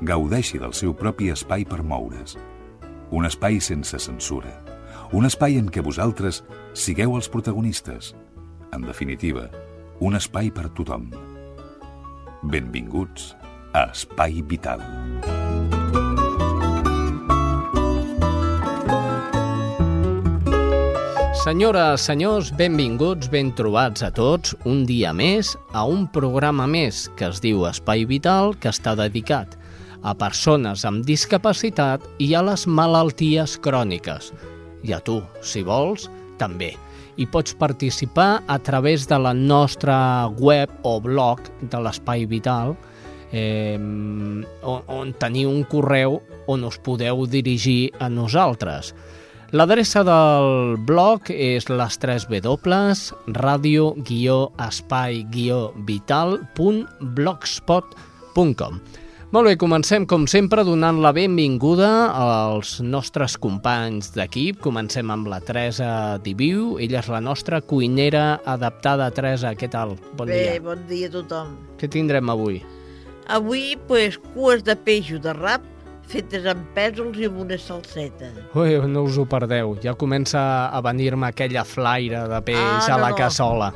gaudeixi del seu propi espai per moure's. Un espai sense censura. Un espai en què vosaltres sigueu els protagonistes. En definitiva, un espai per tothom. Benvinguts a Espai Vital. Senyores, senyors, benvinguts, ben trobats a tots, un dia més, a un programa més que es diu Espai Vital, que està dedicat a persones amb discapacitat i a les malalties cròniques. I a tu, si vols, també. I pots participar a través de la nostra web o blog de l'Espai Vital, eh, on, on teniu un correu on us podeu dirigir a nosaltres. L'adreça del blog és les 3 w radio-espai-vital.blogspot.com molt bé, comencem com sempre donant la benvinguda als nostres companys d'equip. Comencem amb la Teresa Diviu, ella és la nostra cuinera adaptada. Teresa, què tal? Bon Bé, dia. bon dia a tothom. Què tindrem avui? Avui, pues, cues de peix o de rap fetes amb pèsols i amb una salseta. Ui, no us ho perdeu, ja comença a venir-me aquella flaire de peix Ah, a la no. cassola.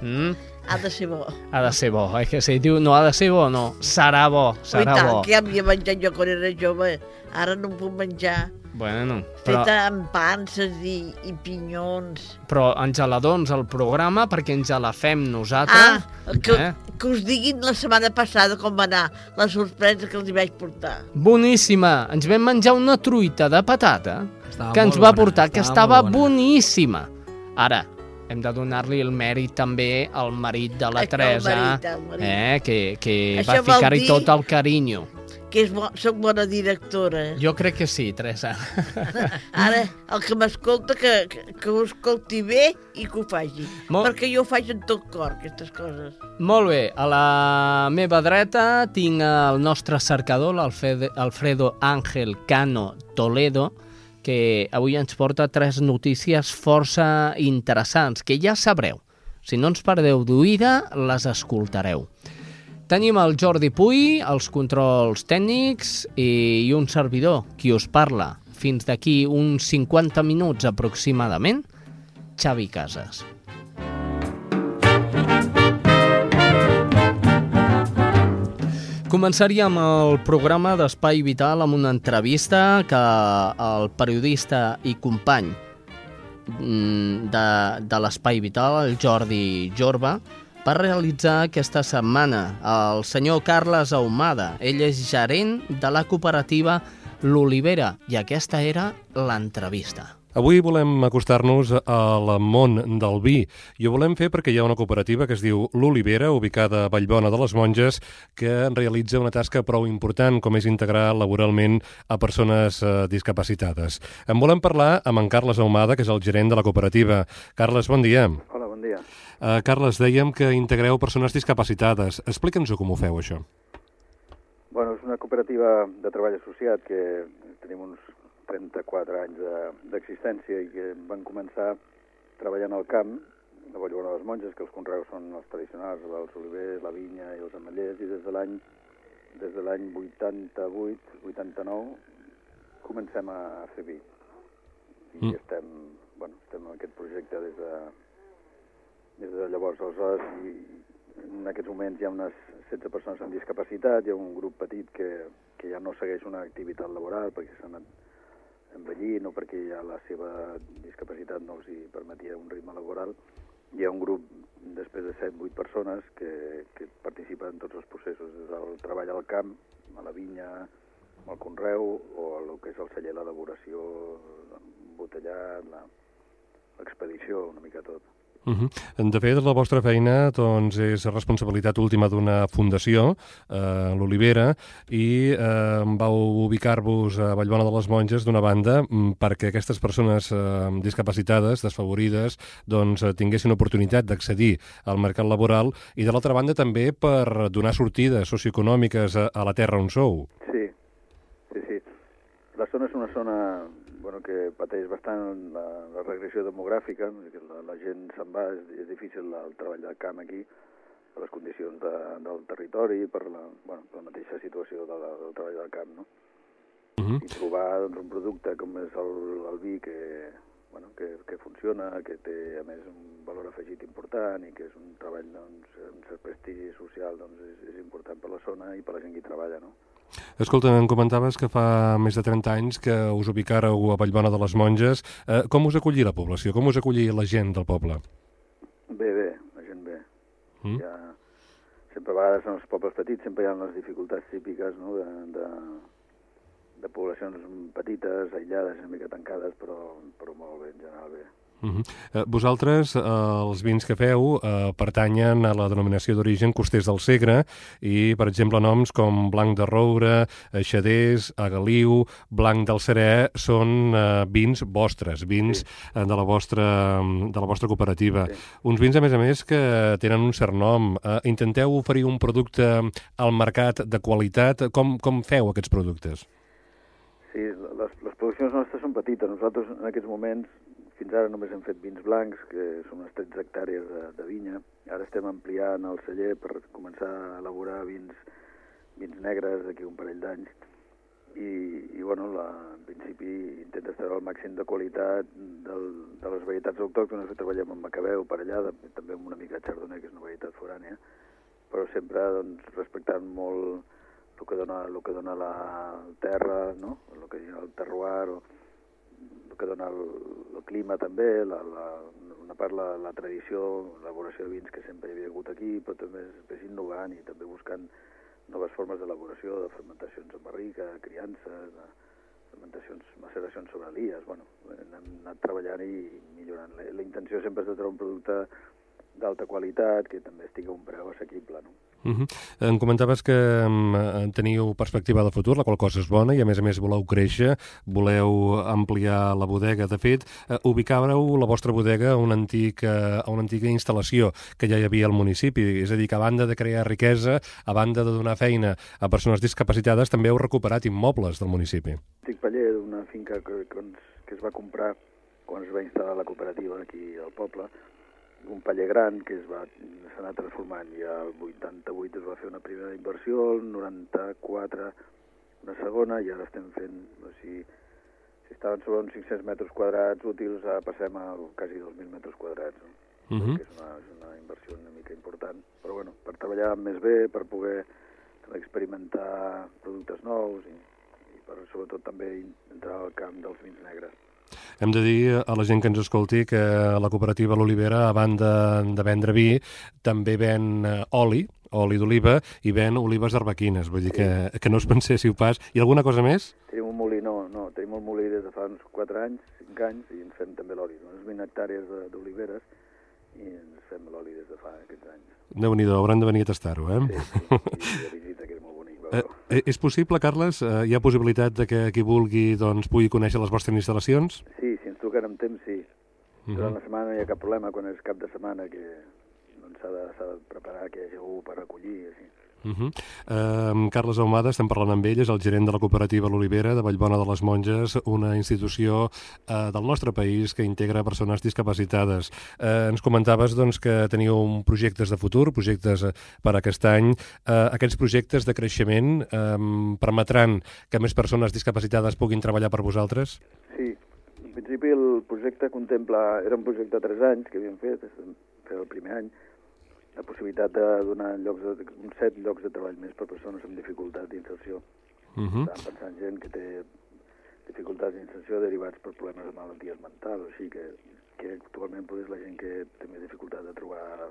Mm? Ha de ser bo. Ha de ser bo, eh? Que si diu no ha de ser bo, no. Serà bo, serà tant, bo. que havia menjat jo quan era jove. Ara no en puc menjar. Bueno, però, Feta amb panses i, i pinyons. però engeladons al programa perquè ens la fem nosaltres. Ah, que, eh? que us diguin la setmana passada com va anar la sorpresa que els hi vaig portar. Boníssima. Ens vam menjar una truita de patata Estava que ens va bona, portar, que estava estava boníssima. Ara, hem de donar-li el mèrit també al marit de la Ai, que el Teresa, marit, marit. eh, que, que Això va ficar-hi tot el carinyo. Que és bo, soc bona directora. Jo crec que sí, Teresa. Ara, el que m'escolta, que, que, que ho escolti bé i que ho faci. Molt- Perquè jo ho faig en tot cor, aquestes coses. Molt bé, a la meva dreta tinc el nostre cercador, l'Alfredo Alfredo Ángel Cano Toledo, que avui ens porta tres notícies força interessants, que ja sabreu. Si no ens perdeu d'oïda, les escoltareu. Tenim el Jordi Puy, els controls tècnics i, un servidor, qui us parla. Fins d'aquí uns 50 minuts aproximadament, Xavi Casas. Començaríem el programa d'Espai Vital amb una entrevista que el periodista i company mm, de, de l'Espai Vital, el Jordi Jorba, va realitzar aquesta setmana el senyor Carles Ahumada. Ell és gerent de la cooperativa L'Olivera i aquesta era l'entrevista. Avui volem acostar-nos al món del vi i ho volem fer perquè hi ha una cooperativa que es diu L'Olivera, ubicada a Vallbona de les Monges, que realitza una tasca prou important com és integrar laboralment a persones eh, discapacitades. En volem parlar amb en Carles Ahumada, que és el gerent de la cooperativa. Carles, bon dia. Hola, bon dia. Uh, Carles, dèiem que integreu persones discapacitades. Explica'ns-ho com ho feu, això. Bueno, és una cooperativa de treball associat que tenim uns 34 anys de- d'existència i que van començar treballant al camp, a Vallbona de les Monges, que els conreus són els tradicionals, els olivers, la vinya i els ametllers, i des de l'any des de l'any 88, 89, comencem a fer vi. I Mm. estem, bueno, estem en aquest projecte des de, des de llavors. Aleshores, i en aquests moments hi ha unes 16 persones amb discapacitat, hi ha un grup petit que, que ja no segueix una activitat laboral perquè s'han anat envellint o perquè ja la seva discapacitat no els hi permetia un ritme laboral. Hi ha un grup després de 7-8 persones que, que participen en tots els processos, des del treball al camp, a la vinya, al conreu o a el que és el celler, l'elaboració, l'embotellat, la- l'expedició, una mica tot. Uh -huh. De fet, la vostra feina doncs, és responsabilitat última d'una fundació, eh, l'Olivera, i eh, vau ubicar-vos a Vallbona de les Monges d'una banda mm, perquè aquestes persones eh, discapacitades, desfavorides, doncs, tinguessin oportunitat d'accedir al mercat laboral i, de l'altra banda, també per donar sortides socioeconòmiques a, a la terra on sou. Sí, sí, sí. La zona és una zona bueno, que pateix bastant la, la regressió demogràfica, que la, la gent se'n va, és, és difícil el treball del camp aquí, per les condicions de, del territori, per la, bueno, per la mateixa situació de la, del treball del camp, no? Uh -huh. I trobar doncs, un producte com és el, el vi que, bueno, que, que funciona, que té a més un valor afegit important i que és un treball doncs, un cert prestigi social doncs, és, és important per la zona i per la gent que hi treballa, no? Escolta, em comentaves que fa més de 30 anys que us ubicàreu a Vallbona de les Monges. Eh, com us acollia la població? Com us acollia la gent del poble? Bé, bé, la gent bé. Mm? Ja, sempre a vegades en els pobles petits sempre hi ha les dificultats típiques no? de, de, de poblacions petites, aïllades, una mica tancades, però, però molt bé, en general bé. Uh -huh. eh, vosaltres, eh, els vins que feu, eh, pertanyen a la denominació d'origen Costers del Segre i, per exemple, noms com Blanc de Roure, Xadés, Agaliu, Blanc del Serè, són eh, vins vostres, vins Sí. eh, de, la vostra, de la vostra cooperativa. Sí. Uns vins, a més a més, que tenen un cert nom. Eh, intenteu oferir un producte al mercat de qualitat. Com, com feu aquests productes? Sí, les, les produccions nostres són petites. Nosaltres, en aquests moments, fins ara només hem fet vins blancs, que són unes 13 hectàrees de, de vinya. Ara estem ampliant el celler per començar a elaborar vins, vins negres d'aquí un parell d'anys. I, i bueno, la, en principi intentes treure el màxim de qualitat del, de les varietats autòctones que treballem amb Macabeu, allà, també amb una mica de Chardonnay, que és una varietat forània, però sempre doncs, respectant molt el que dona, el que dona la terra, no? el que diu el terroir, o que dona el, el clima també, la, la, una part la, la tradició, l'elaboració de vins que sempre hi havia hagut aquí, però també és, innovant i també buscant noves formes d'elaboració, de fermentacions en barrica, criances, de fermentacions, maceracions sobre elies, bueno, hem anat treballant i millorant. La, la intenció sempre és de treure un producte d'alta qualitat que també estigui a un preu assequible, no? Uh -huh. Em comentaves que um, teniu perspectiva de futur, la qual cosa és bona, i a més a més voleu créixer, voleu ampliar la bodega. De fet, uh, ubicàveu la vostra bodega a una, antic, uh, a una antiga instal·lació que ja hi havia al municipi. És a dir, que a banda de crear riquesa, a banda de donar feina a persones discapacitades, també heu recuperat immobles del municipi. Estic paller d'una finca que, que, que es va comprar quan es va instal·lar la cooperativa aquí al poble, un paller gran que es va s'ha anat transformant. Ja el 88 es va fer una primera inversió, el 94 una segona, i ara estem fent, o sigui, si estaven sobre uns 500 metres quadrats útils, ara passem a quasi 2.000 metres quadrats, no? Uh -huh. que és una, és una inversió una mica important. Però bueno, per treballar més bé, per poder experimentar productes nous i, i per sobretot també entrar al camp dels vins negres. Hem de dir a la gent que ens escolti que la cooperativa L'Olivera, a banda de vendre vi, també ven eh, oli, oli d'oliva, i ven olives arbequines. Vull dir que, que no us penséssiu pas. I alguna cosa més? Tenim un molí, no, no, tenim un molí des de fa uns 4 anys, 5 anys, i ens fem també l'oli. Unes 20 hectàrees d'oliveres i ens fem l'oli des de fa aquests anys. Déu-n'hi-do, hauran de venir a tastar-ho, eh? Sí, sí, i de visita, que és molt bonic. Eh, veure-ho. Eh, és possible, Carles? Eh, hi ha possibilitat de que qui vulgui doncs, pugui conèixer les vostres instal·lacions? Sí, si ens truquen amb temps, sí. Mhm. Durant la setmana no hi ha cap problema, quan és cap de setmana que doncs, s'ha de, s'ha de preparar que hi hagi algú per recollir, així. Uh -huh. uh, Carles Ahumada, estem parlant amb ell, és el gerent de la cooperativa L'Olivera de Vallbona de les Monges, una institució uh, del nostre país que integra persones discapacitades. Uh, ens comentaves doncs, que teniu projectes de futur, projectes uh, per aquest any. Uh, aquests projectes de creixement um, permetran que més persones discapacitades puguin treballar per vosaltres? Sí, en principi el projecte contempla, era un projecte de 3 anys que havíem fet, fent el primer any, la possibilitat de donar llocs de, uns 7 llocs de treball més per persones amb dificultat d'inserció. Uh -huh. Estàvem pensant gent que té dificultats d'inserció derivats per problemes de malalties mentals, o així que, que actualment pues, és la gent que té més dificultat de trobar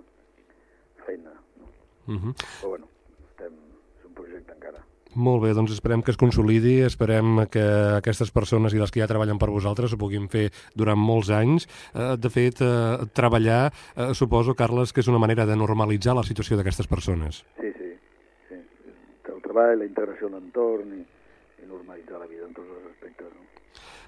feina. No? Uh -huh. Però bueno, estem, és un projecte encara. Molt bé, doncs esperem que es consolidi, esperem que aquestes persones i les que ja treballen per vosaltres ho puguin fer durant molts anys. Eh, de fet, eh, treballar, eh, suposo, Carles, que és una manera de normalitzar la situació d'aquestes persones. Sí, sí, sí. El treball, la integració en l'entorn i, i normalitzar la vida en tots els aspectes. No?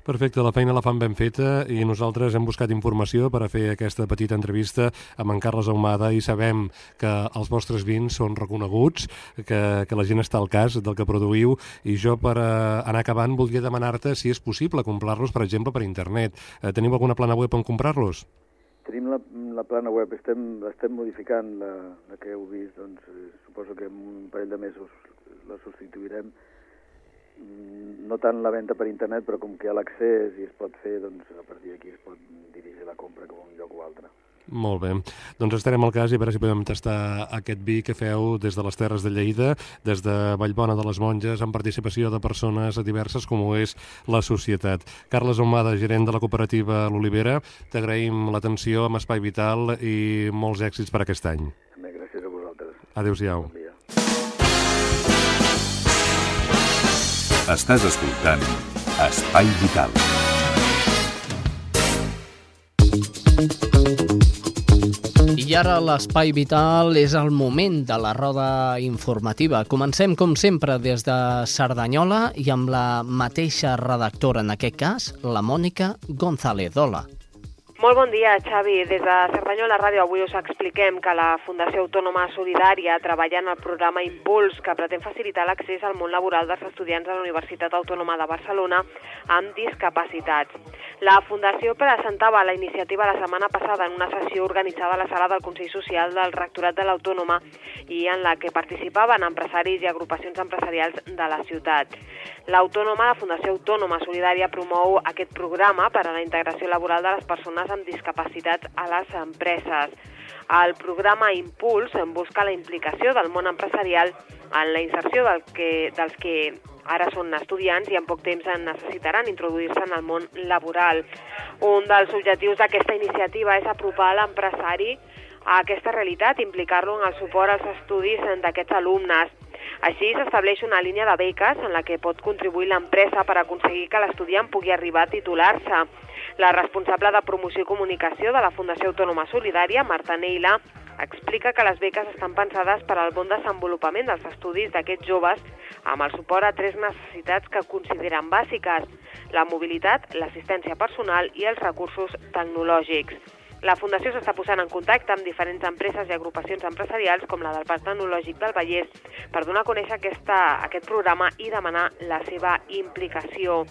Perfecte, la feina la fan ben feta i nosaltres hem buscat informació per a fer aquesta petita entrevista amb en Carles Ahumada i sabem que els vostres vins són reconeguts, que, que la gent està al cas del que produïu i jo per uh, anar acabant voldria demanar-te si és possible comprar-los, per exemple, per internet. Uh, teniu alguna plana web on comprar-los? Tenim la, la plana web, estem, estem modificant la, la que heu vist, doncs eh, suposo que en un parell de mesos la substituirem no tant la venda per internet, però com que hi ha l'accés i es pot fer, doncs a partir d'aquí es pot dirigir la compra a un lloc o altre. Molt bé. Doncs estarem al cas i a veure si podem tastar aquest vi que feu des de les Terres de Lleida, des de Vallbona de les Monges, amb participació de persones diverses com ho és la societat. Carles Omada, gerent de la cooperativa L'Olivera, t'agraïm l'atenció amb Espai Vital i molts èxits per aquest any. També gràcies a vosaltres. Adéu-siau. Bon dia. Estàs escoltant Espai Vital. I ara l'Espai Vital és el moment de la roda informativa. Comencem, com sempre, des de Cerdanyola i amb la mateixa redactora, en aquest cas, la Mònica González. Hola. Molt bon dia, Xavi. Des de Cerdanyola Ràdio avui us expliquem que la Fundació Autònoma Solidària treballa en el programa Impuls, que pretén facilitar l'accés al món laboral dels estudiants de la Universitat Autònoma de Barcelona amb discapacitats. La Fundació presentava la iniciativa la setmana passada en una sessió organitzada a la sala del Consell Social del Rectorat de l'Autònoma i en la que participaven empresaris i agrupacions empresarials de la ciutat. L'Autònoma, la Fundació Autònoma Solidària, promou aquest programa per a la integració laboral de les persones amb discapacitats a les empreses. El programa Impuls busca la implicació del món empresarial en la inserció del que, dels que ara són estudiants i en poc temps en necessitaran introduir-se en el món laboral. Un dels objectius d'aquesta iniciativa és apropar l'empresari a aquesta realitat, implicar-lo en el suport als estudis d'aquests alumnes. Així s'estableix una línia de beques en la que pot contribuir l'empresa per aconseguir que l'estudiant pugui arribar a titular-se. La responsable de promoció i comunicació de la Fundació Autònoma Solidària, Marta Neila, explica que les beques estan pensades per al bon desenvolupament dels estudis d'aquests joves amb el suport a tres necessitats que consideren bàsiques, la mobilitat, l'assistència personal i els recursos tecnològics. La Fundació s'està posant en contacte amb diferents empreses i agrupacions empresarials com la del Parc Tecnològic del Vallès per donar a conèixer aquesta, aquest programa i demanar la seva implicació.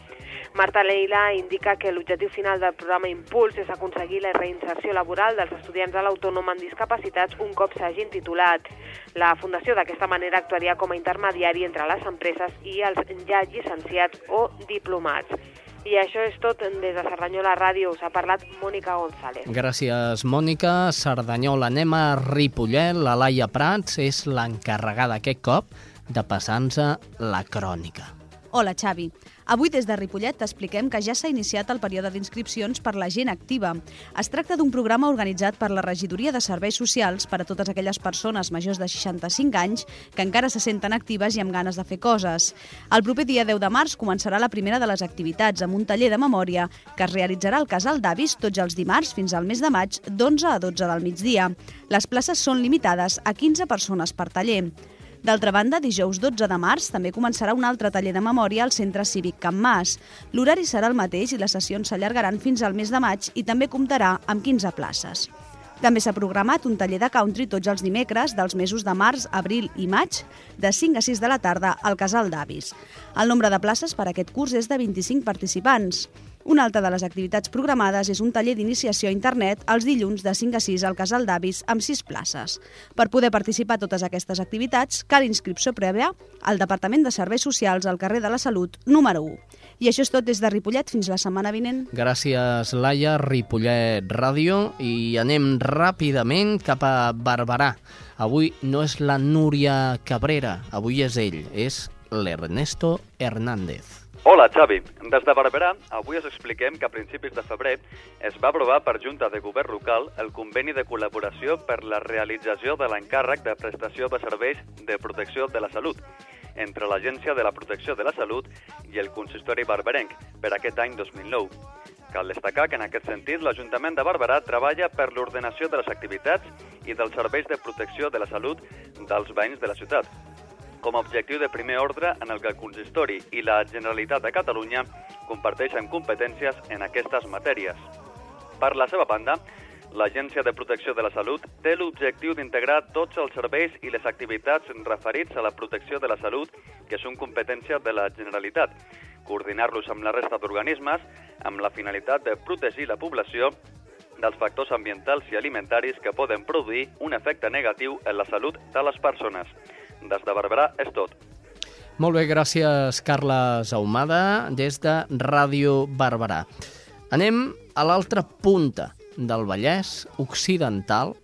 Marta Leila indica que l'objectiu final del programa Impuls és aconseguir la reinserció laboral dels estudiants de l'autònom amb discapacitats un cop s'hagin titulat. La Fundació d'aquesta manera actuaria com a intermediari entre les empreses i els ja llicenciats o diplomats. I això és tot des de Cerdanyola Ràdio. Us ha parlat Mònica González. Gràcies, Mònica. Cerdanyola. Anem a Ripollet. La Laia Prats és l'encarregada aquest cop de passar-nos la crònica. Hola, Xavi. Avui des de Ripollet t'expliquem que ja s'ha iniciat el període d'inscripcions per la gent activa. Es tracta d'un programa organitzat per la Regidoria de Serveis Socials per a totes aquelles persones majors de 65 anys que encara se senten actives i amb ganes de fer coses. El proper dia 10 de març començarà la primera de les activitats amb un taller de memòria que es realitzarà al Casal d'Avis tots els dimarts fins al mes de maig d'11 a 12 del migdia. Les places són limitades a 15 persones per taller. D'altra banda, dijous 12 de març també començarà un altre taller de memòria al Centre Cívic Can Mas. L'horari serà el mateix i les sessions s'allargaran fins al mes de maig i també comptarà amb 15 places. També s'ha programat un taller de country tots els dimecres dels mesos de març, abril i maig, de 5 a 6 de la tarda al Casal d'Avis. El nombre de places per a aquest curs és de 25 participants. Una altra de les activitats programades és un taller d'iniciació a internet els dilluns de 5 a 6 al Casal d'Avis amb 6 places. Per poder participar a totes aquestes activitats cal inscripció prèvia al Departament de Serveis Socials al carrer de la Salut número 1. I això és tot des de Ripollet fins la setmana vinent. Gràcies, Laia, Ripollet Ràdio, i anem ràpidament cap a Barberà. Avui no és la Núria Cabrera, avui és ell, és l'Ernesto Hernández. Hola, Xavi. Des de Barberà, avui us expliquem que a principis de febrer es va aprovar per Junta de Govern Local el conveni de col·laboració per la realització de l'encàrrec de prestació de serveis de protecció de la salut. Entre l'Agència de la Protecció de la Salut i el Consistori Barberenc per aquest any 2009. Cal destacar que en aquest sentit l'Ajuntament de Barberà treballa per l'ordenació de les activitats i dels serveis de protecció de la salut dels veïns de la ciutat, com a objectiu de primer ordre en el que el consistori i la Generalitat de Catalunya comparteixen competències en aquestes matèries. Per la seva banda, l'Agència de Protecció de la Salut té l'objectiu d'integrar tots els serveis i les activitats referits a la protecció de la salut que són competència de la Generalitat, coordinar-los amb la resta d'organismes amb la finalitat de protegir la població dels factors ambientals i alimentaris que poden produir un efecte negatiu en la salut de les persones. Des de Barberà és tot. Molt bé, gràcies Carles Ahumada des de Ràdio Barberà. Anem a l'altra punta del Vallès Occidental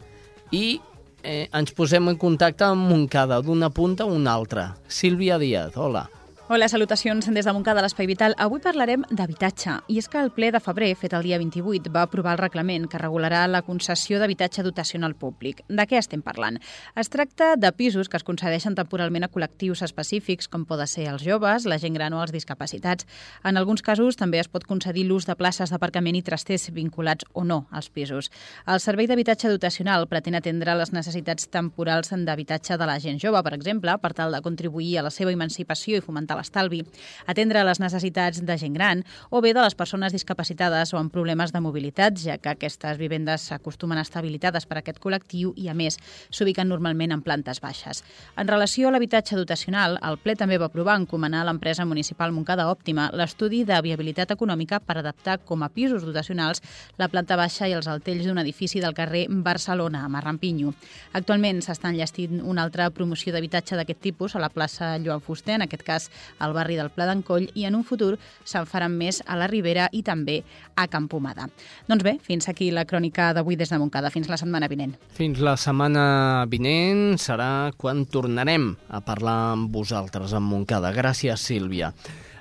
i eh, ens posem en contacte amb Montcada d'una punta a una altra. Sílvia Díaz, hola. Hola, salutacions des de Montcada, l'Espai Vital. Avui parlarem d'habitatge. I és que el ple de febrer, fet el dia 28, va aprovar el reglament que regularà la concessió d'habitatge dotacional públic. De què estem parlant? Es tracta de pisos que es concedeixen temporalment a col·lectius específics, com poden ser els joves, la gent gran o els discapacitats. En alguns casos també es pot concedir l'ús de places d'aparcament i trasters vinculats o no als pisos. El Servei d'Habitatge Dotacional pretén atendre les necessitats temporals d'habitatge de la gent jove, per exemple, per tal de contribuir a la seva emancipació i fomentar l'estalvi, atendre les necessitats de gent gran o bé de les persones discapacitades o amb problemes de mobilitat, ja que aquestes vivendes s'acostumen a estar habilitades per a aquest col·lectiu i, a més, s'ubiquen normalment en plantes baixes. En relació a l'habitatge dotacional, el ple també va aprovar encomanar a l'empresa municipal Moncada Òptima l'estudi de viabilitat econòmica per adaptar com a pisos dotacionals la planta baixa i els altells d'un edifici del carrer Barcelona, a Marrampinyo. Actualment s'està enllestint una altra promoció d'habitatge d'aquest tipus a la plaça Joan Fuster, en aquest cas al barri del Pla d'Encoll i en un futur se'n faran més a la Ribera i també a Campomada. Doncs bé, fins aquí la crònica d'avui des de Montcada. Fins la setmana vinent. Fins la setmana vinent serà quan tornarem a parlar amb vosaltres en Montcada. Gràcies, Sílvia.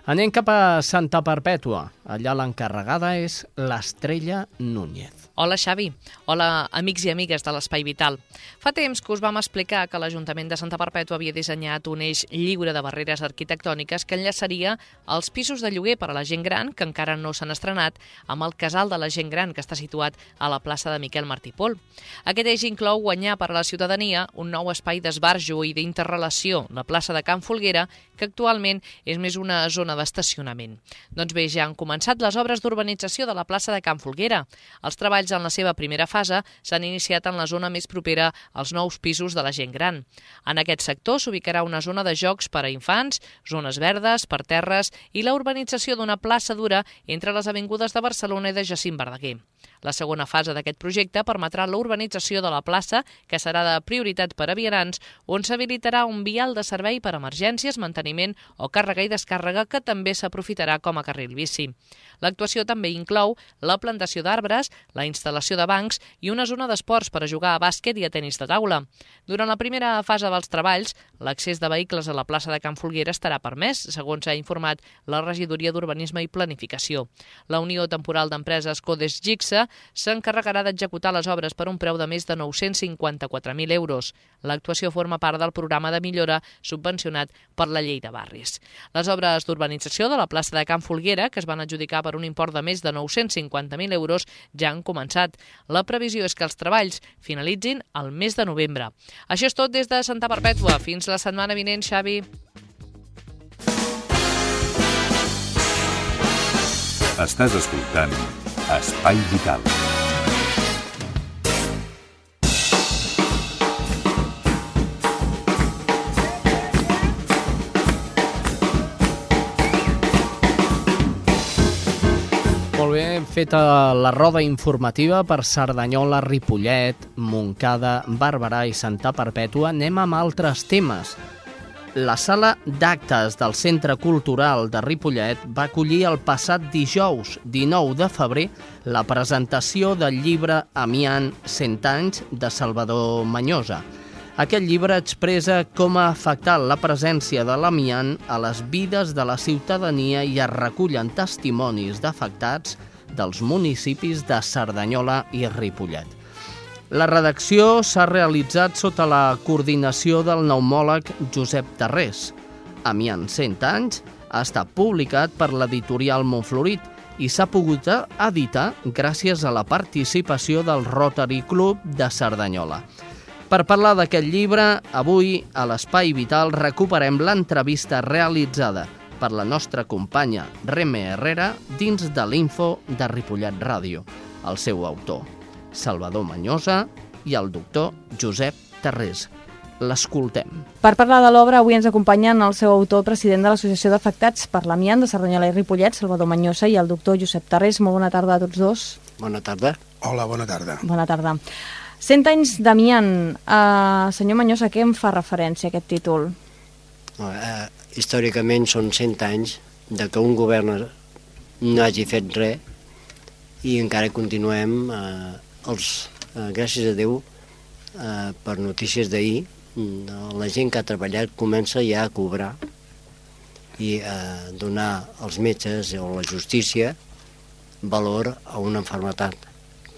Anem cap a Santa Perpètua. Allà l'encarregada és l'Estrella Núñez. Hola, Xavi. Hola, amics i amigues de l'Espai Vital. Fa temps que us vam explicar que l'Ajuntament de Santa Perpètua havia dissenyat un eix lliure de barreres arquitectòniques que enllaçaria els pisos de lloguer per a la gent gran, que encara no s'han estrenat, amb el casal de la gent gran, que està situat a la plaça de Miquel Martí Pol. Aquest eix inclou guanyar per a la ciutadania un nou espai d'esbarjo i d'interrelació, la plaça de Can Folguera, que actualment és més una zona d'estacionament. Doncs bé, ja han començat les obres d'urbanització de la plaça de Can Folguera. Els treballs treballs en la seva primera fase s'han iniciat en la zona més propera als nous pisos de la gent gran. En aquest sector s'ubicarà una zona de jocs per a infants, zones verdes, per terres i la urbanització d'una plaça dura entre les avingudes de Barcelona i de Jacint Verdaguer. La segona fase d'aquest projecte permetrà la urbanització de la plaça, que serà de prioritat per a vianants, on s'habilitarà un vial de servei per emergències, manteniment o càrrega i descàrrega que també s'aprofitarà com a carril bici. L'actuació també inclou la plantació d'arbres, la instal·lació de bancs i una zona d'esports per a jugar a bàsquet i a tenis de taula. Durant la primera fase dels treballs, l'accés de vehicles a la plaça de Can Folguera estarà permès, segons ha informat la Regidoria d'Urbanisme i Planificació. La Unió Temporal d'Empreses Codes Gixa s'encarregarà d'executar les obres per un preu de més de 954.000 euros. L'actuació forma part del programa de millora subvencionat per la Llei de Barris. Les obres d'urbanització de la plaça de Can Folguera, que es van adjudicar per un import de més de 950.000 euros ja han començat. La previsió és que els treballs finalitzin el mes de novembre. Això és tot des de Santa Perpètua. Fins la setmana vinent, Xavi. Estàs escoltant Espai Vital. Molt bé, hem fet la roda informativa per Cerdanyola, Ripollet, Montcada, Barberà i Santa Perpètua. Anem amb altres temes. La sala d'actes del Centre Cultural de Ripollet va acollir el passat dijous, 19 de febrer, la presentació del llibre Amiant 100 anys de Salvador Manyosa. Aquest llibre expressa com ha afectat la presència de l'amiant a les vides de la ciutadania i es recullen testimonis d'afectats dels municipis de Cerdanyola i Ripollet. La redacció s'ha realitzat sota la coordinació del pneumòleg Josep Tarrés. Amiant 100 anys, ha estat publicat per l'editorial Montflorit i s'ha pogut editar gràcies a la participació del Rotary Club de Cerdanyola. Per parlar d'aquest llibre, avui a l'Espai Vital recuperem l'entrevista realitzada per la nostra companya Reme Herrera dins de l'Info de Ripollet Ràdio, el seu autor, Salvador Manyosa i el doctor Josep Terrés. L'escoltem. Per parlar de l'obra, avui ens acompanyen el seu autor, president de l'Associació d'Afectats per l'Amiant de Cerdanyola i Ripollet, Salvador Manyosa, i el doctor Josep Terrés. Molt bona tarda a tots dos. Bona tarda. Hola, bona tarda. Bona tarda. Cent anys d'Amiant. Uh, senyor Manyosa, què em fa referència aquest títol? Uh, uh, històricament són 100 anys de que un govern no hagi fet res i encara continuem, uh, els, uh, gràcies a Déu, uh, per notícies d'ahir, la gent que ha treballat comença ja a cobrar i a donar als metges o la justícia valor a una enfermetat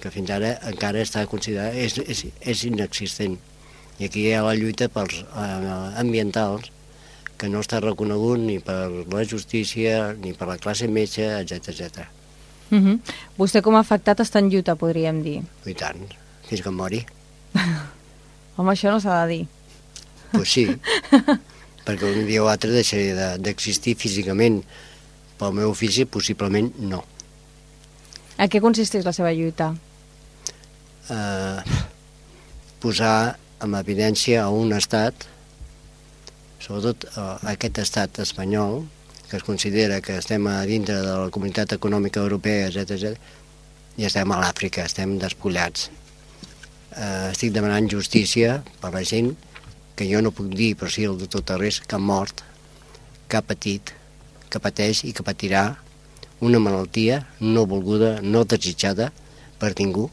que fins ara encara està considerada, és, és, és inexistent. I aquí hi ha la lluita pels eh, ambientals que no està reconegut ni per la justícia, ni per la classe metge, etc etc. Uh -huh. Vostè com a afectat està en lluita, podríem dir. I tant, fins que em mori. Home, això no s'ha de dir. Pues sí, perquè un dia o altre deixaré d'existir de, físicament. Pel meu ofici, possiblement no. A què consisteix la seva lluita? Uh, posar en evidència a un estat, sobretot uh, aquest estat espanyol, que es considera que estem a dintre de la comunitat econòmica europea, etc, i estem a l'Àfrica, estem despullats. Uh, estic demanant justícia per la gent que jo no puc dir, però sí el doctor Terrés, que ha mort, que ha patit, que pateix i que patirà una malaltia no volguda, no desitjada per ningú,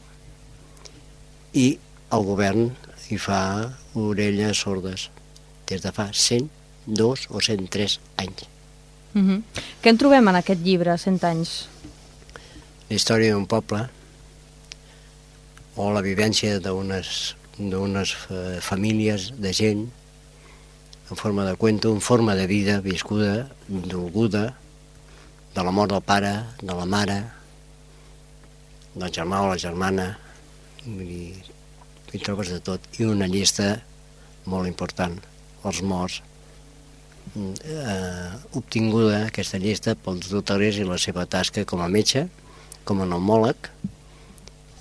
i el govern hi fa orelles sordes des de fa 102 o 103 anys. Uh -huh. Què en trobem en aquest llibre, 100 anys? La història d'un poble o la vivència d'unes eh, famílies de gent en forma de cuento, en forma de vida viscuda, dolguda, de la mort del pare, de la mare, del germà o la germana, i hi trobes de tot. I una llista molt important, els morts, eh, obtinguda aquesta llista pels doctors i la seva tasca com a metge, com a pneumòleg,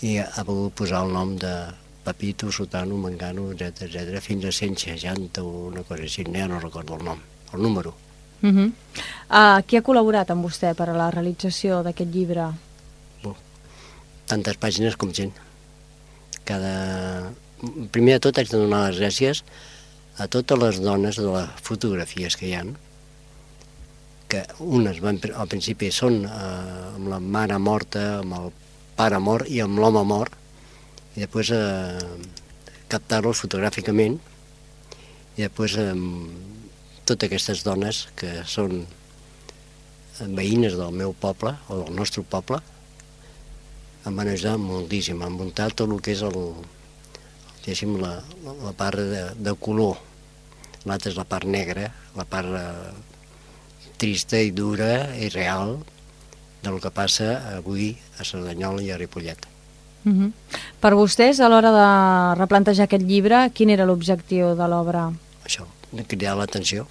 i ha volgut posar el nom de Pepito, Sotano, Mangano, etc etc fins a 160 o una cosa així, ja no recordo el nom, el número. Uh -huh. uh, qui ha col·laborat amb vostè per a la realització d'aquest llibre? Oh, tantes pàgines com gent. Cada... Primer de tot haig de donar les gràcies a totes les dones de les fotografies que hi han, que unes van, al principi són eh, amb la mare morta, amb el pare mort i amb l'home mort, i després eh, captar-los fotogràficament i després eh, totes aquestes dones que són veïnes del meu poble o del nostre poble em van ajudar moltíssim a muntar tot el que és el, diguéssim, la, la part de, de color l'altra és la part negra la part eh, trista i dura i real del que passa avui a Cerdanyola i a Ripollet. Uh -huh. Per vostès, a l'hora de replantejar aquest llibre, quin era l'objectiu de l'obra? Això, de cridar l'atenció.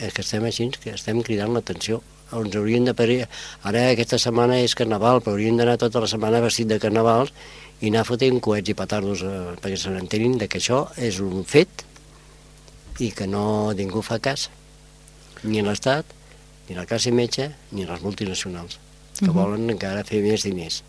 És que estem així, que estem cridant l'atenció. Ens haurien de parir... Ara aquesta setmana és carnaval, però haurien d'anar tota la setmana vestit de carnavals i anar fotent coets i petardos eh, perquè se n'entenin que això és un fet i que no ningú fa cas. Ni l'Estat, ni la classe metge, ni les multinacionals, que uh -huh. volen encara fer més diners.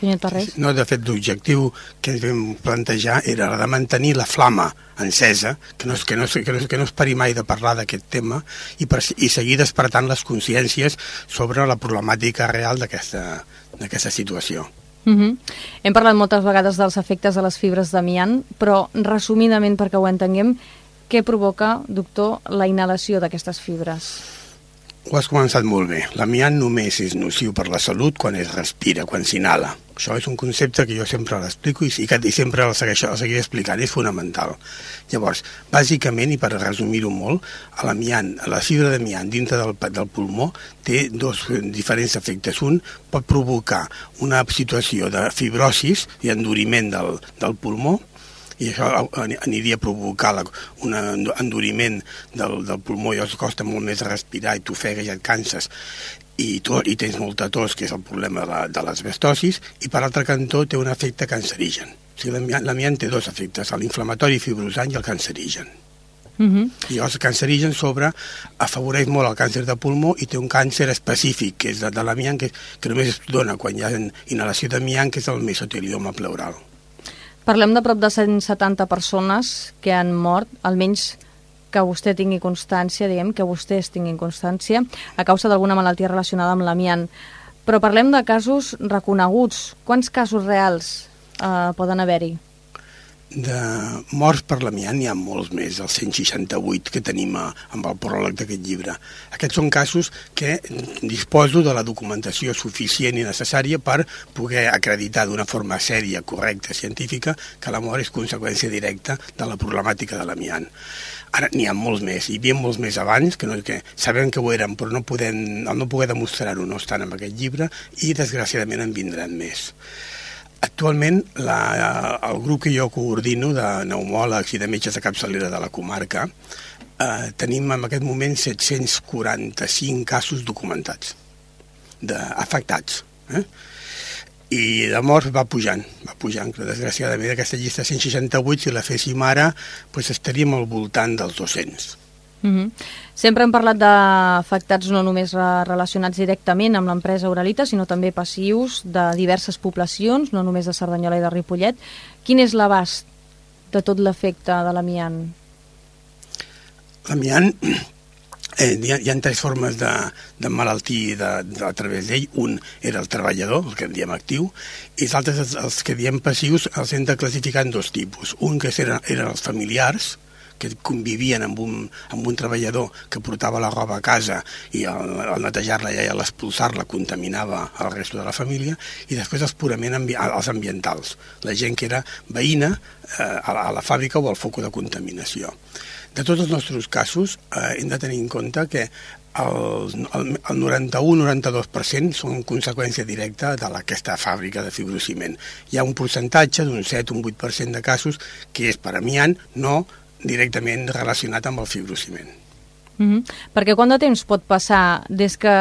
Senyor Torres. No, de fet, l'objectiu que ens vam plantejar era de mantenir la flama encesa, que no, que no, que no, que no es pari mai de parlar d'aquest tema i, per, i seguir despertant les consciències sobre la problemàtica real d'aquesta situació. Uh -huh. Hem parlat moltes vegades dels efectes de les fibres d'amiant, però resumidament, perquè ho entenguem, què provoca, doctor, la inhalació d'aquestes fibres? Ho has començat molt bé. L'amiant només és nociu per la salut quan es respira, quan s'inhala. Això és un concepte que jo sempre l'explico i, i, que, sempre el, segueixo, el seguiré explicant, és fonamental. Llavors, bàsicament, i per resumir-ho molt, l'amiant, la fibra d'amiant dintre del, del pulmó té dos diferents efectes. Un pot provocar una situació de fibrosis i enduriment del, del pulmó, i això aniria a provocar la, un enduriment del, del pulmó i els costa molt més respirar i t'ofegues i et canses i, to, i tens molta tos, que és el problema de, de l'esbestosis, i per altre cantó té un efecte cancerigen. O sigui, l'amiant té dos efectes, l'inflamatori fibrosant i el cancerigen. Uh -huh. I el cancerigen sobre afavoreix molt el càncer de pulmó i té un càncer específic, que és de, de l'amiant, que, que només es dona quan hi ha inhalació d'amiant, que és el mesotelioma pleural. Parlem de prop de 170 persones que han mort, almenys que vostè tingui constància, diguem, que vostès tinguin constància, a causa d'alguna malaltia relacionada amb l'amiant. Però parlem de casos reconeguts. Quants casos reals eh, poden haver-hi? De morts per l'amiant n'hi ha molts més, els 168 que tenim a, amb el pròleg d'aquest llibre. Aquests són casos que disposo de la documentació suficient i necessària per poder acreditar d'una forma sèria, correcta, científica, que la mort és conseqüència directa de la problemàtica de l'amiant. Ara n'hi ha molts més, hi havia molts més abans, que, no, que sabem que ho eren, però no, podem, no poder demostrar-ho no estan en aquest llibre, i desgraciadament en vindran més. Actualment, la, el grup que jo coordino de pneumòlegs i de metges de capçalera de la comarca eh, tenim en aquest moment 745 casos documentats, d'afectats. Eh? I de morts va pujant, va pujant, però desgraciadament aquesta llista 168, si la féssim ara, pues estaríem al voltant dels 200. Mm -hmm. Sempre hem parlat d'afectats no només relacionats directament amb l'empresa Uralita, sinó també passius de diverses poblacions, no només de Cerdanyola i de Ripollet. Quin és l'abast de tot l'efecte de l'amiant? L'amiant, eh, hi, ha, hi ha tres formes de, de malaltia de, de, a través d'ell. Un era el treballador, el que en diem actiu, i els altres, els, els que diem passius, els hem de classificar en dos tipus. Un que eren, eren els familiars, que convivien amb un, amb un treballador que portava la roba a casa i al, netejar-la i a l'expulsar-la contaminava el resto de la família, i després els purament ambi els ambientals, la gent que era veïna eh, a, la, fàbrica o al foc de contaminació. De tots els nostres casos eh, hem de tenir en compte que el, el, el 91-92% són conseqüència directa de aquesta fàbrica de fibrociment. Hi ha un percentatge d'un 7 un 8% de casos que és per amiant, no directament relacionat amb el fibrociment. Mm -hmm. Perquè quant de temps pot passar des que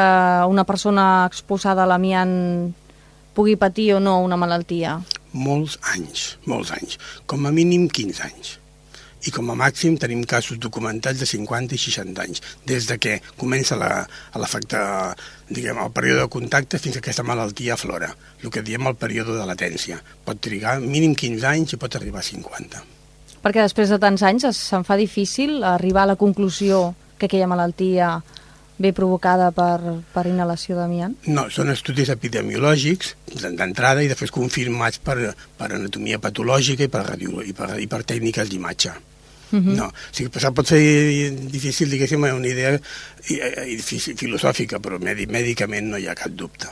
una persona exposada a l'amiant pugui patir o no una malaltia? Molts anys, molts anys. Com a mínim 15 anys. I com a màxim tenim casos documentats de 50 i 60 anys, des de que comença l'efecte, diguem, el període de contacte fins que aquesta malaltia aflora, el que diem el període de latència. Pot trigar mínim 15 anys i pot arribar a 50 perquè després de tants anys se'n fa difícil arribar a la conclusió que aquella malaltia ve provocada per, per inhalació d'amiant? No, són estudis epidemiològics d'entrada i després confirmats per, per anatomia patològica i per, radio, i per, i per tècniques d'imatge. Uh mhm. -huh. No, o sigui, pot ser difícil, diguéssim, una idea i, filosòfica, però mèdicament no hi ha cap dubte.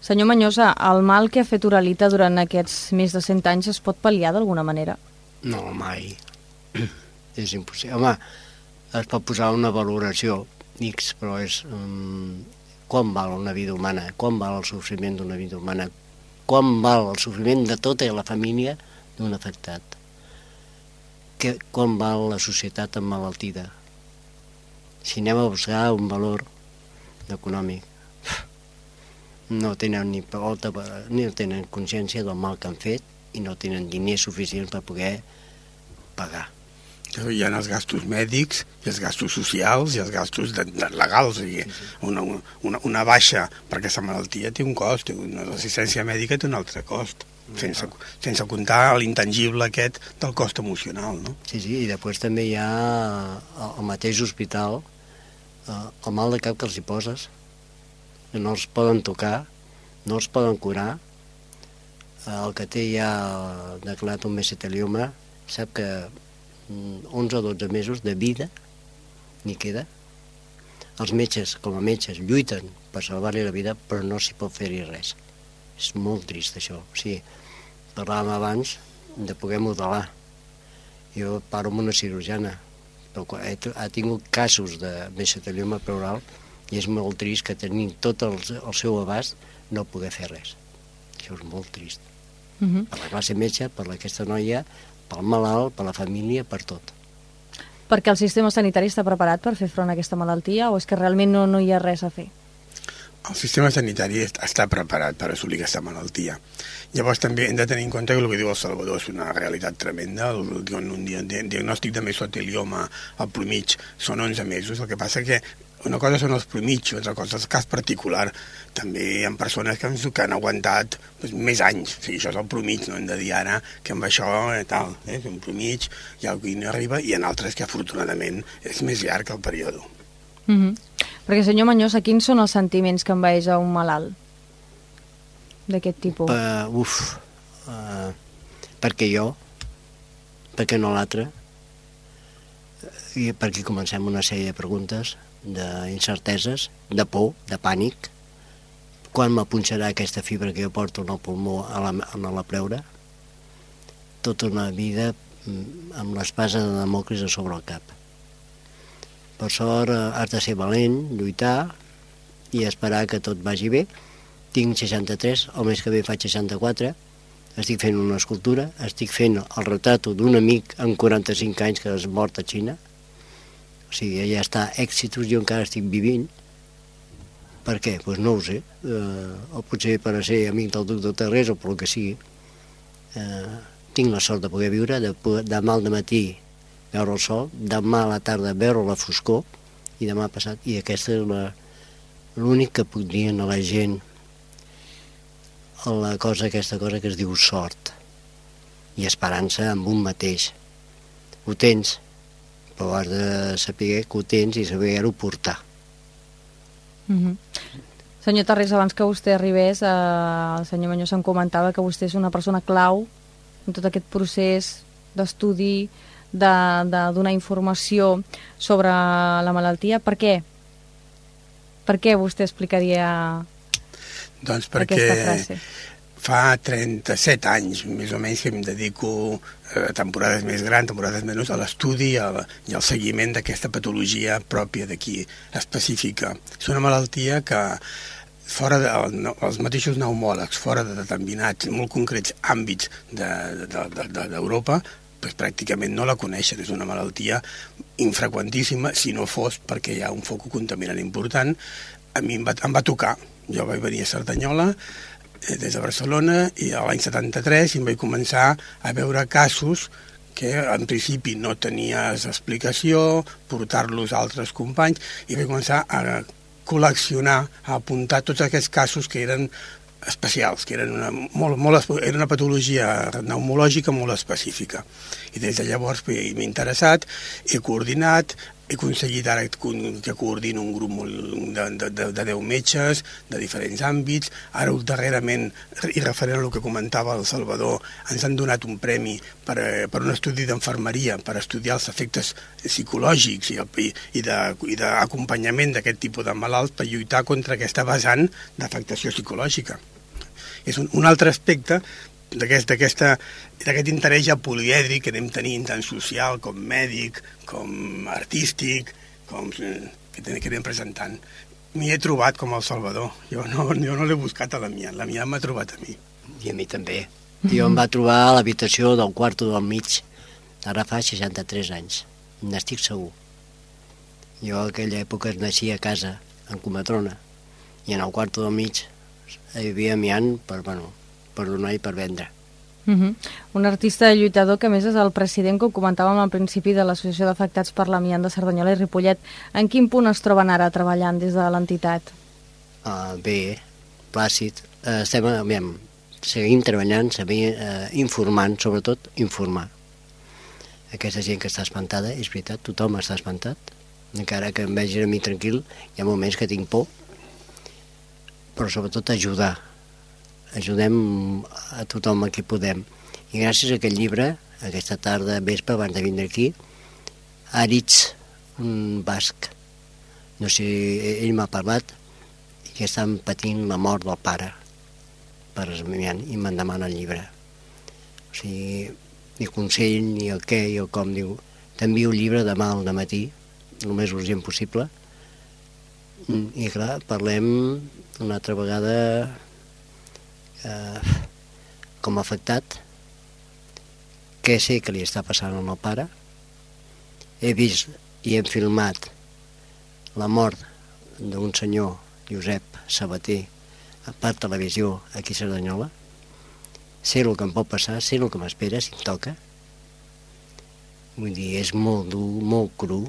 Senyor Manyosa, el mal que ha fet Uralita durant aquests més de 100 anys es pot pal·liar d'alguna manera? No, mai. és impossible. Home, es pot posar una valoració X, però és um, quan val una vida humana, quan val el sofriment d'una vida humana, quan val el sofriment de tota la família d'un afectat, que, quan val la societat emmalaltida. Si anem a buscar un valor econòmic, no tenen ni volta, ni tenen consciència del mal que han fet i no tenen diners suficients per poder pagar. Hi ha els gastos mèdics, i els gastos socials, i els gastos de, de legals. I una, una, una baixa per aquesta malaltia té un cost, una assistència mèdica té un altre cost, sense, sense comptar l'intangible aquest del cost emocional. No? Sí, sí, i després també hi ha al mateix hospital eh, el mal de cap que els hi poses, no els poden tocar, no els poden curar, el que té ja declarat un mesotelioma sap que 11 mm, o 12 mesos de vida n'hi queda. Els metges, com a metges, lluiten per salvar-li la vida, però no s'hi pot fer-hi res. És molt trist, això. O sigui, parlàvem abans de poder modelar. Jo paro amb una cirurgiana, però ha tingut casos de mesotelioma pleural i és molt trist que tenint tot el, el seu abast no poder fer res. Això és molt trist. Uh -huh. Per la classe metge, per aquesta noia, pel malalt, per la família, per tot. Perquè el sistema sanitari està preparat per fer front a aquesta malaltia o és que realment no, no hi ha res a fer? El sistema sanitari est- està preparat per assolir aquesta malaltia. Llavors també hem de tenir en compte que el que diu el Salvador és una realitat tremenda. Un dia, di- diagnòstic de mesotelioma al plomig són 11 mesos. El que passa que una cosa són els plomig, una altra cosa és el cas particular. També hi ha persones que han, que han aguantat doncs, més anys. O sigui, això és el plomig, no hem de dir ara que amb això eh, tal, eh, és un plomig, hi ha algú que no arriba, i en altres que afortunadament és més llarg el període. Uh -huh. Perquè, senyor Manyosa, quins són els sentiments que envaeix a un malalt d'aquest tipus? Uh, uf, uh, perquè jo, perquè no l'altre, i perquè comencem una sèrie de preguntes, d'incerteses, de por, de pànic, quan m'apunxarà aquesta fibra que jo porto en el pulmó a la, a la pleura, tota una vida mm, amb l'espasa de Demòcris a sobre el cap. Per sort, eh, has de ser valent, lluitar i esperar que tot vagi bé. Tinc 63, el mes que ve faig 64, estic fent una escultura, estic fent el retrato d'un amic amb 45 anys que és mort a Xina, o sigui, ja està èxitos, jo encara estic vivint. Per què? Doncs pues no ho sé. Eh, o potser per a ser amic del duc de Terrés o pel que sigui. Eh, tinc la sort de poder viure, de, poder, demà al matí veure el sol, demà a la tarda veure la foscor i demà passat, i aquesta és l'únic que puc dir a la gent la cosa, aquesta cosa que es diu sort i esperança amb un mateix. Ho tens, però has de saber que ho tens i saber-ho portar. Uh -huh. Senyor Tarrés, abans que vostè arribés, eh, el senyor Manyosa em comentava que vostè és una persona clau en tot aquest procés d'estudi, de, de donar informació sobre la malaltia. Per què? Per què vostè explicaria Doncs aquesta perquè frase? Fa 37 anys, més o menys, que em dedico a temporades més grans, temporades menys, a l'estudi i, al- seguiment d'aquesta patologia pròpia d'aquí, específica. És una malaltia que fora de, no, els mateixos pneumòlegs, fora de determinats, molt concrets àmbits d'Europa, de, de, pues pràcticament no la coneixen. És una malaltia infreqüentíssima, si no fos perquè hi ha un foc contaminant important. A mi em va, em va tocar. Jo vaig venir a Cerdanyola, eh, des de Barcelona, i a l'any 73 em vaig començar a veure casos que en principi no tenies explicació, portar-los a altres companys, i vaig començar a col·leccionar, a apuntar tots aquests casos que eren especials, que eren una, molt, molt, era una patologia pneumològica molt específica. I des de llavors m'he interessat, he coordinat, he aconseguit ara que coordino un grup molt de, de, de, de 10 metges de diferents àmbits. Ara, darrerament, i referent a el que comentava el Salvador, ens han donat un premi per, eh, per un estudi d'enfermeria, per estudiar els efectes psicològics i, i, i d'acompanyament d'aquest tipus de malalts per lluitar contra aquesta vessant d'afectació psicològica. És un, un altre aspecte d'aquest interès ja polièdric que anem tenint tant social com mèdic, com artístic, com eh, que, que anem presentant. M'hi he trobat com el Salvador. Jo no, jo no l'he buscat a la mia, la mia m'ha trobat a mi. I a mi també. Jo em va trobar a l'habitació del quarto del mig, ara fa 63 anys, n'estic segur. Jo a aquella època es naixia a casa, en Comatrona, i en el quarto del mig hi havia amiant per, bueno, per donar i per vendre. Uh -huh. Un artista lluitador que més és el president, com comentàvem al principi, de l'Associació d'Afectats per l'Amiant de Cerdanyola i Ripollet. En quin punt es troben ara treballant des de l'entitat? Uh, bé, plàcid. Uh, estem, aviam, seguim treballant, seguim uh, informant, sobretot informar. Aquesta gent que està espantada, és veritat, tothom està espantat, encara que em vegi a mi tranquil, hi ha moments que tinc por, però sobretot ajudar. Ajudem a tothom a qui podem. I gràcies a aquest llibre, aquesta tarda, vespre, abans de vindre aquí, Aritz, un basc, no sé, ell m'ha parlat que estan patint la mort del pare per esmiant i me'n demana el llibre. O sigui, ni consell, ni el què, i el com, diu, t'envio el llibre demà al matí, el més urgent possible, i clar, parlem una altra vegada eh, com a afectat, què sé que li està passant al meu pare, he vist i hem filmat la mort d'un senyor, Josep Sabater, per televisió aquí a Cerdanyola, sé el que em pot passar, sé el que m'espera si em toca. Vull dir, és molt dur, molt cru.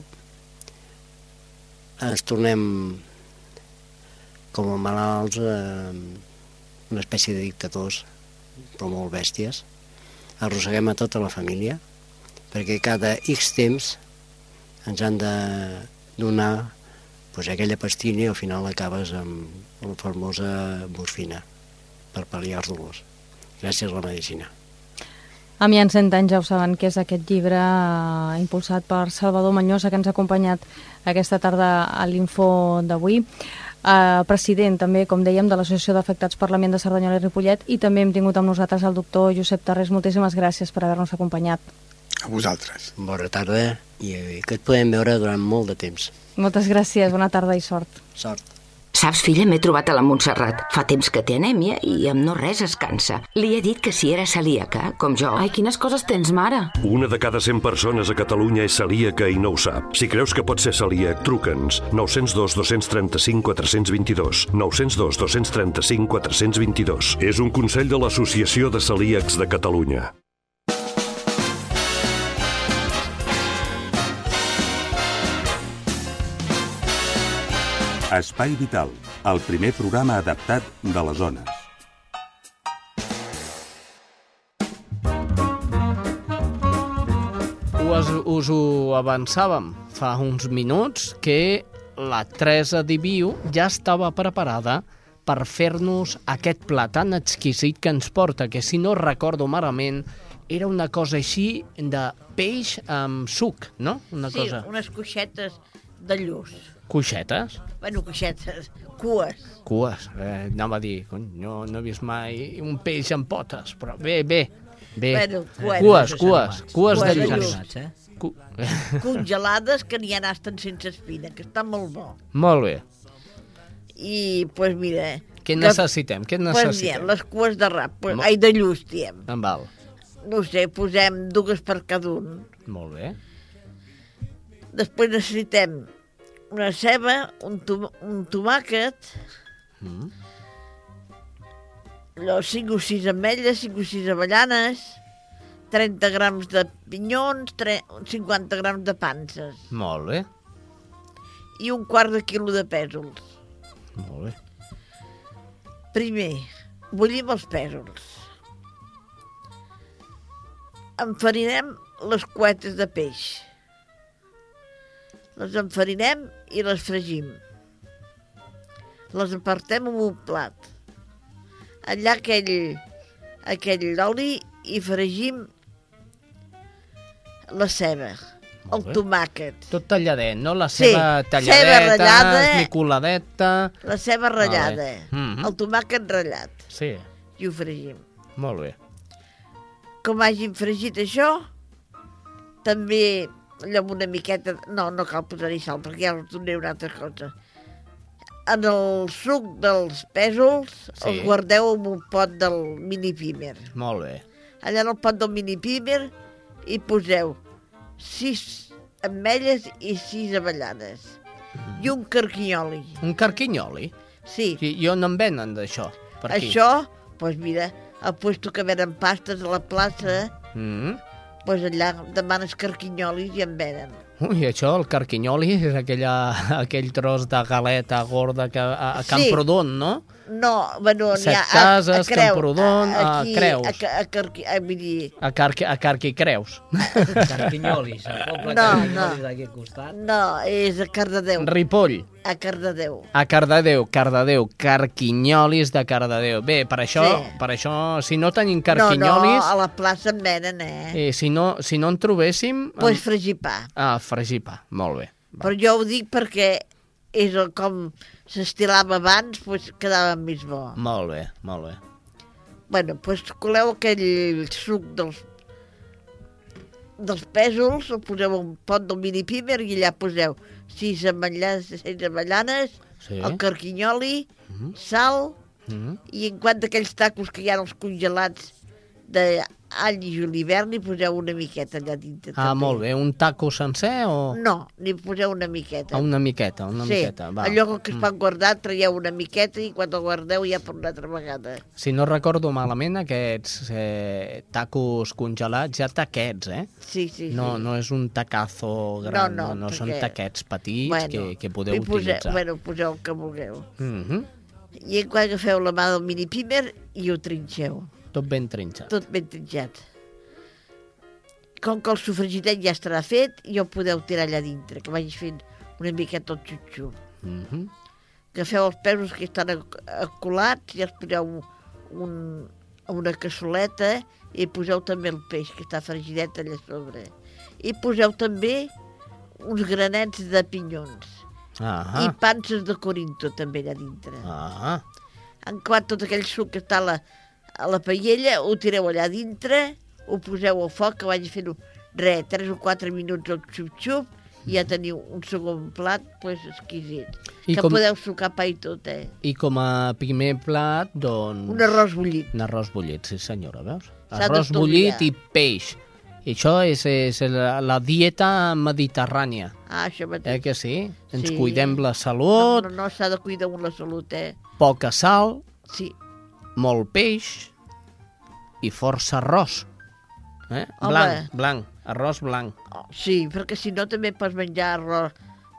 Ens tornem com a malalts, eh, una espècie de dictadors, però molt bèsties. Arrosseguem a tota la família, perquè cada X temps ens han de donar pues, aquella pastilla i al final acabes amb la famosa morfina per pal·liar els dolors. Gràcies a la medicina. A mi en 100 anys ja ho saben que és aquest llibre eh, impulsat per Salvador Manyosa que ens ha acompanyat aquesta tarda a l'info d'avui. Eh, president també, com dèiem, de l'Associació d'Afectats Parlament de Cerdanyola i Ripollet i també hem tingut amb nosaltres el doctor Josep Tarrés. Moltíssimes gràcies per haver-nos acompanyat. A vosaltres. Bona tarda i que et podem veure durant molt de temps. Moltes gràcies, bona tarda i sort. Sort. Saps, filla, m'he trobat a la Montserrat. Fa temps que té anèmia i amb no res es cansa. Li he dit que si era celíaca, com jo... Ai, quines coses tens, mare. Una de cada 100 persones a Catalunya és celíaca i no ho sap. Si creus que pot ser celíac, truca'ns. 902 235 422. 902 235 422. És un consell de l'Associació de Celíacs de Catalunya. Espai Vital, el primer programa adaptat de les zones. Us, us ho avançàvem fa uns minuts que la Teresa Diviu ja estava preparada per fer-nos aquest plat tan exquisit que ens porta, que si no recordo malament era una cosa així de peix amb suc, no? Una sí, cosa... unes coixetes de lluç. Coixetes? Bueno, coixetes, cues. Cues. Eh, anava a dir, cony, no, no he vist mai un peix amb potes, però bé, bé, bé. Bueno, cues. Cues, cues, cues de lluç. Eh? Cu... Congelades que n'hi ha estan sense espina, que està molt bo. Molt bé. I, doncs pues, mira... Què necessitem? Què Pues necessitem? diem, les cues de rap, pues, ai, de lluç, diem. En val. No sé, posem dues per cada un. Molt bé. Després necessitem una ceba, un, tom un tomàquet, Mm. allò, 5 o 6 ametlles, 5 o 6 avellanes, 30 grams de pinyons, tre- 50 grams de panses Molt bé. i un quart de quilo de pèsols. Molt bé. Primer, bullim els pèsols. Enfarinem les cuetes de peix. Les enfarinem i les fregim. Les apartem en un plat. Allà aquell, aquell oli i fregim la ceba, el tomàquet, Tot talladet, no? La Sí, ceba ceba talladeta, ratllada. esmicoladeta... la ceba ratllada, Mhm. el tomàquet ratllat Sí, i ho fregim. molt bé. com hagin fregit això, també allò amb una miqueta... No, no cal posar-hi sal, perquè ja us donaré una altra cosa. En el suc dels pèsols Sí. sí. el guardeu en un pot del mini pimer. Molt bé. Allà en el pot del mini pimer hi poseu sis ametlles i sis avellanes. I un carquinyoli. Un carquinyoli? Sí. sí jo no en venen d'això. Això, doncs pues mira, al puesto que venen pastes a la plaça, Mm. Pues allà demanes carquinyolis i en venen. Ui, això, el carquinyoli, és aquella, aquell tros de galeta gorda que, a, a Sí. Camprodon, no? No, bueno, n'hi ha Set a, a Cases, Creu, Camprodon, a aquí, Creus. A, a, Carqui, a, vull dir, A, Carqui, a Carqui Creus. Carquinyolis, el poble No, Carquinyolis no. d'aquí al costat. no, és a Cardedeu. Ripoll. A Cardedeu. A Cardedeu, Cardedeu, carquinyolis de Cardedeu. Bé, per això, Sí. per això si no tenim No, carquinyolis, no, a la plaça en venen, eh? eh, si, no, si no en trobéssim... Pues fregir pa. Ah, fregir pa, molt bé. Però jo ho dic perquè és el com s'estilava abans, doncs quedava més bo. Molt bé, molt bé. Bueno, doncs coleu aquell suc dels dels pèsols, ho poseu un pot del mini pimer i allà poseu sis ametllanes, sis avellanes, Sí. el carquinyoli, sal, Mm. i en quant d'aquells tacos que hi ha els congelats d'all i julivert, n'hi poseu una miqueta allà dintre. Ah, també. molt bé. Un taco sencer o...? No, n'hi poseu una miqueta. Ah, una miqueta, una sí, miqueta. Va. allò que es Mm. van guardar, traieu una miqueta i quan el guardeu ja per una altra vegada. Si no recordo malament, aquests eh, tacos congelats ja taquets, eh? Sí, sí, No, sí. no és un tacazo gran, No, no, no, no són perquè- taquets petits Bueno, que, que podeu li poseu, utilitzar. Bueno, poseu el que vulgueu. Mhm. I en quan agafeu la mà del mini pimer i ho trinxeu. Tot ben trinxat. Tot ben trinxat. Com que el sofregitet ja estarà fet, ja ho podeu tirar allà dintre, que vagi fent una miqueta el xutxu. Mhm. Agafeu els pesos que estan ac- acolats i els poseu un, una cassoleta i poseu també el peix que està fregidet allà sobre. I poseu també uns granets de pinyons. Ah, I panses de corinto també allà dintre. ah. En quant tot aquell suc que està a la, a la paella, ho tireu allà dintre, ho poseu al foc, que vagi fent res, 3 o 4 minuts al xup-xup, i ja teniu un segon plat pues, exquisit. I que com- podeu sucar pa i tot, eh? I com a primer plat, doncs... Un arròs bullit. Un arròs bullit, sí senyora, veus? Arròs bullit i peix. I això és, és la, la dieta mediterrània. Ah, això mateix. Eh que sí? Ens Sí. cuidem la salut, No, no, no s'ha de cuidar amb la salut, eh? poca sal, Sí. Molt peix i força arròs. Eh? Home. Blanc, blanc, arròs blanc. Sí, perquè si no també pots menjar arròs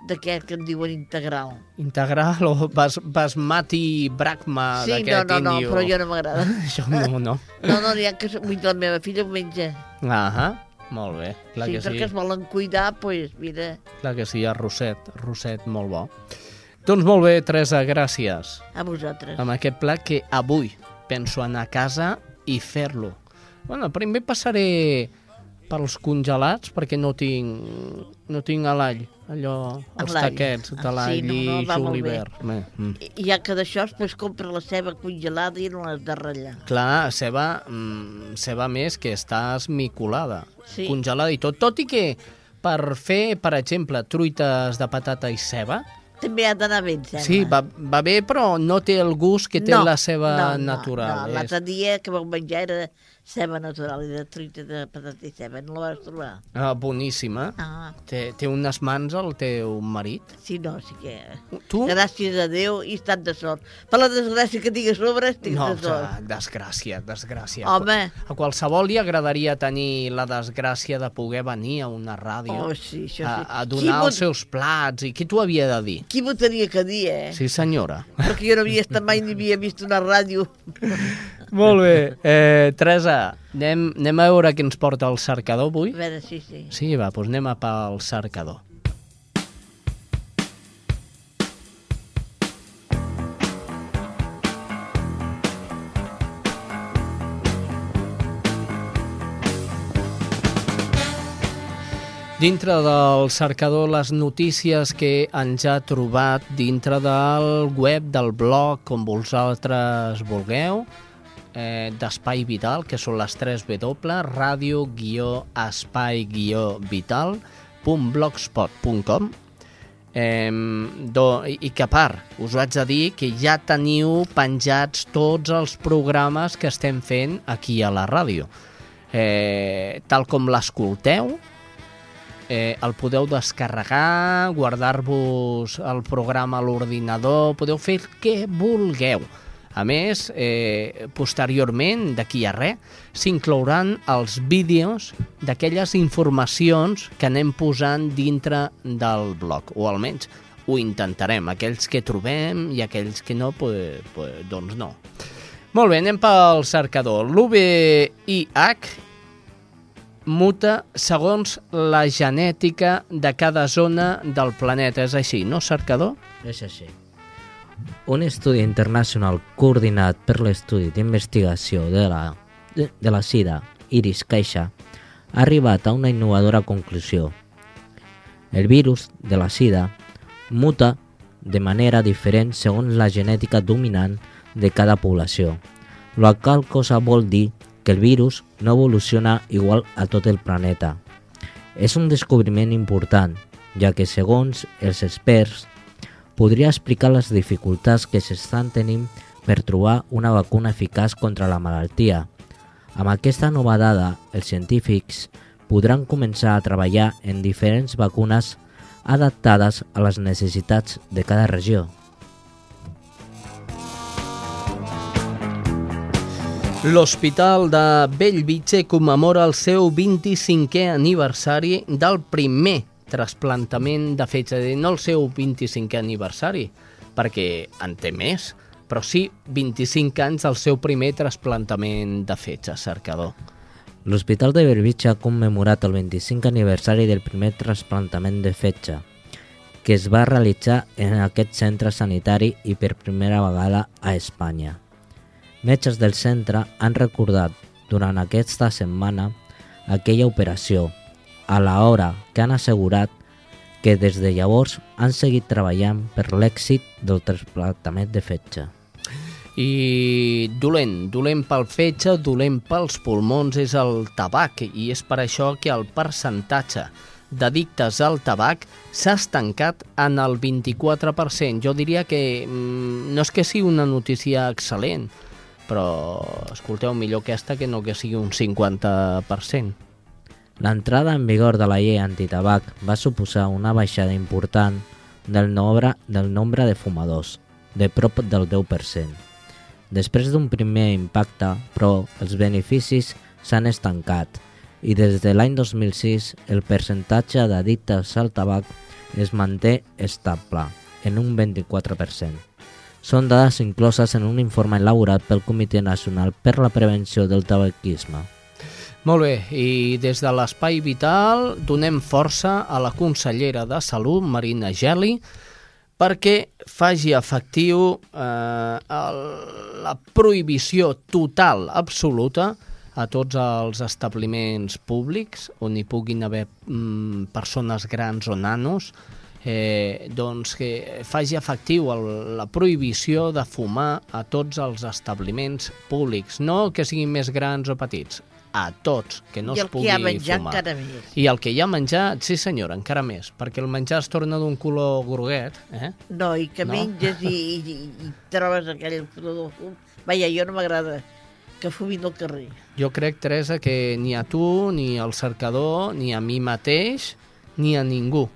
d'aquest que en diuen integral. Integral o bas, basmati brahma sí, no, d'aquest no, no, índio. però jo no m'agrada. Això no, no. No, no, n'hi ha que... La meva filla ho menja. Ahà, molt bé. Clar sí, que perquè sí. es volen cuidar, doncs, pues, mira, Clar que sí, arrosset, arrosset molt bo. Doncs molt bé, Teresa, gràcies. a vosaltres. Amb aquest plat que avui penso anar a casa i fer-lo. Bueno, primer passaré pels congelats perquè no tinc, no tinc a l'all, allò, els taquets de Ah, l'all sí, no, no, i julivert. Bé, mm. I, ja que d'això pues, compra la ceba congelada i no l'has de ratllar. Clar, ceba, mm, ceba més que està esmicolada, Sí. congelada i tot. Tot i que per fer, per exemple, truites de patata i ceba, També ha d'anar bé, em sembla. sí, va, va bé, però no té el gust que té no, la ceba no, no, natural. No, És- l'altre dia que vau menjar era ceba natural i de truita de patata i ceba. No la vas trobar? Ah, boníssima. Ah. Té, té unes mans el teu marit? Sí, no, sí que... Tu? Gràcies a Déu i estat de sort. Per la desgràcia que tinc a sobre, estic No, de sort. ja, desgràcia, desgràcia. Home. A qualsevol li agradaria tenir la desgràcia de poder venir a una ràdio Oh, sí, això sí. a, a donar m'ho- els seus plats. I qui t'ho havia de dir? Qui m'ho tenia que dir, eh? Sí, senyora. Perquè jo no havia estat mai ni havia vist una ràdio. Molt bé. Eh, Teresa, anem, anem a veure què ens porta el cercador avui? A veure, sí, sí. Sí, va, doncs anem a pel cercador. Dintre del cercador, les notícies que ens ha trobat dintre del web, del blog, com vosaltres vulgueu, eh, d'Espai Vital, que són les 3 W, radio-espai-vital.blogspot.com eh, do, i que a part, us ho haig de dir que ja teniu penjats tots els programes que estem fent aquí a la ràdio. Eh, tal com l'escolteu, eh, el podeu descarregar, guardar-vos el programa a l'ordinador, podeu fer el que vulgueu. A més, eh, posteriorment, d'aquí a res, s'inclouran els vídeos d'aquelles informacions que anem posant dintre del blog, o almenys ho intentarem. Aquells que trobem i aquells que no, pues, pues, doncs no. Molt bé, anem pel cercador. L'UVIH muta segons la genètica de cada zona del planeta. És així, no, cercador? És així. Un estudi internacional coordinat per l'estudi d'investigació de la, de, de la SIDA, Iris Caixa, ha arribat a una innovadora conclusió. El virus de la SIDA muta de manera diferent segons la genètica dominant de cada població. La qual cosa vol dir que el virus no evoluciona igual a tot el planeta. És un descobriment important, ja que segons els experts podria explicar les dificultats que s'estan tenint per trobar una vacuna eficaç contra la malaltia. Amb aquesta nova dada, els científics podran començar a treballar en diferents vacunes adaptades a les necessitats de cada regió. L'Hospital de Bellvitge commemora el seu 25è aniversari del primer trasplantament de fetge, no el seu 25è aniversari, perquè en té més, però sí 25 anys del seu primer trasplantament de fetge, cercador. L'Hospital de Bellvitge ha commemorat el 25 aniversari del primer trasplantament de fetge, que es va realitzar en aquest centre sanitari i per primera vegada a Espanya. Metges del centre han recordat durant aquesta setmana aquella operació, a la hora que han assegurat que des de llavors han seguit treballant per l'èxit del trasplantament de fetge. I dolent, dolent pel fetge, dolent pels pulmons és el tabac i és per això que el percentatge d'addictes al tabac s'ha estancat en el 24%. Jo diria que mm, no és que sigui una notícia excel·lent, però escolteu, millor aquesta que no que sigui un 50%. L'entrada en vigor de la llei antitabac va suposar una baixada important del nombre, del nombre de fumadors, de prop del 10%. Després d'un primer impacte, però, els beneficis s'han estancat i des de l'any 2006 el percentatge d'addictes al tabac es manté estable, en un 24%. Són dades incloses en un informe elaborat pel Comitè Nacional per la Prevenció del Tabaquisme. Molt bé, i des de l'Espai Vital donem força a la consellera de Salut, Marina Geli, perquè faci efectiu eh, el, la prohibició total, absoluta, a tots els establiments públics on hi puguin haver mm, persones grans o nanos, eh, doncs que faci efectiu el, la prohibició de fumar a tots els establiments públics, no que siguin més grans o petits, a tots, que no I es el pugui que hi ha menjat fumar. encara més. I el que hi ha menjat, sí senyora, encara més, perquè el menjar es torna d'un color groguet, eh? No, i que No? menges i, i, i trobes aquell fumador de fum. Vaja, jo no m'agrada que fumin al carrer. Jo crec, Teresa, que ni a tu, ni al cercador, ni a mi mateix, ni a ningú.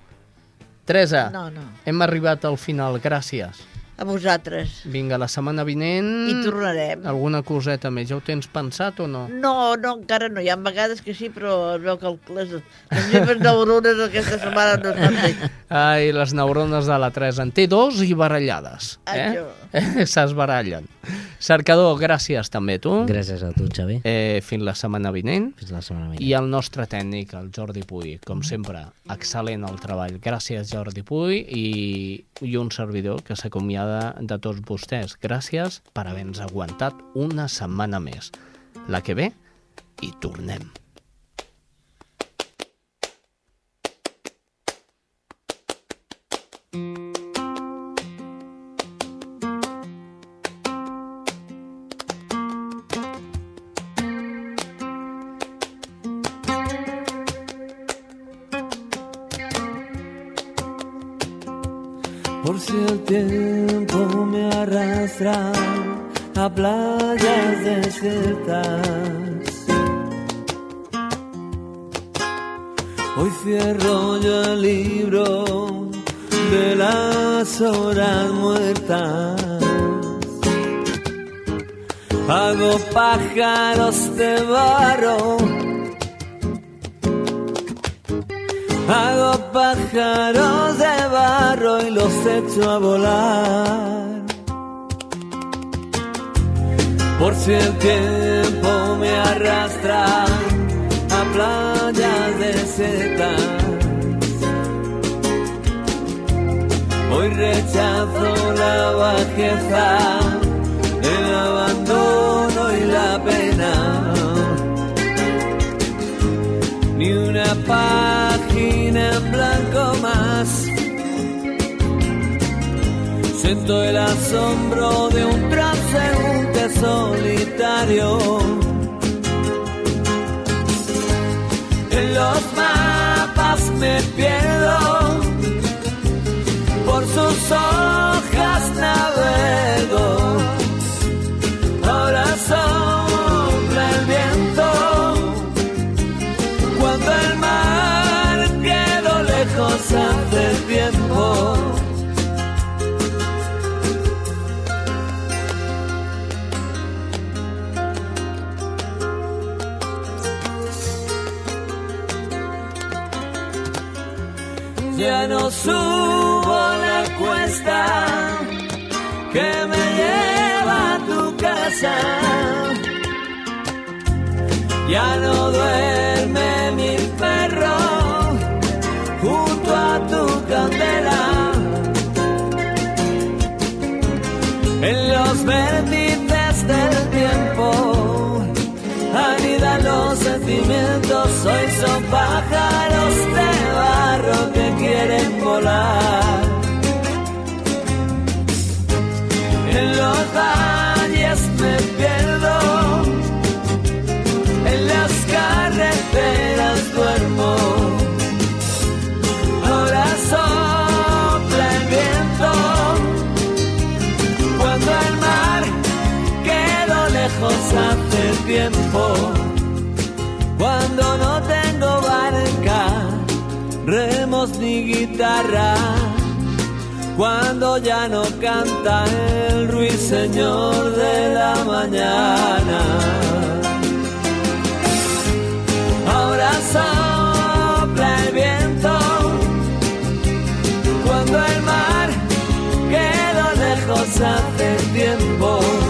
Teresa, No, no. hem arribat al final, gràcies. A vosaltres. Vinga, la setmana vinent... I tornarem. Alguna coseta més, ja ho tens pensat o no? No, no, encara no. Hi ha vegades que sí, però es veu que el- les, les meves neurones aquesta setmana no estan bé. Ai, les neurones de la Teresa. En té dos i barallades. Això. Eh? S'esbarallen. Cercador, gràcies també, tu. Gràcies a tu, Xavi. Eh, fins la setmana vinent. Fins la setmana vinent. I el nostre tècnic, el Jordi Puy, com sempre, excel·lent el treball. Gràcies, Jordi Puy, i, i un servidor que s'acomiada de tots vostès. Gràcies per haver-nos aguantat una setmana més. La que ve, hi tornem. Pájaros de barro. Hago pájaros de barro y los echo a volar. Por si el tiempo me arrastra a playas desiertas. Hoy rechazo la bajeza, el abandono página en blanco más. Siento el asombro de un transeúnte solitario. En los mapas me pierdo, por sus hojas navego. Ahora sopla subo la cuesta que me lleva a tu casa. Ya no duerme mi perro junto a tu candela. En los vértices del tiempo anidan los sentimientos. Hoy son pájaros de quieren volar. En los valles me pierdo, en las carreteras duermo. Ahora sopla el viento, cuando el mar quedó lejos hace tiempo. guitarra cuando ya no canta el ruiseñor de la mañana. Ahora sopla el viento cuando el mar quedó lejos hace tiempo.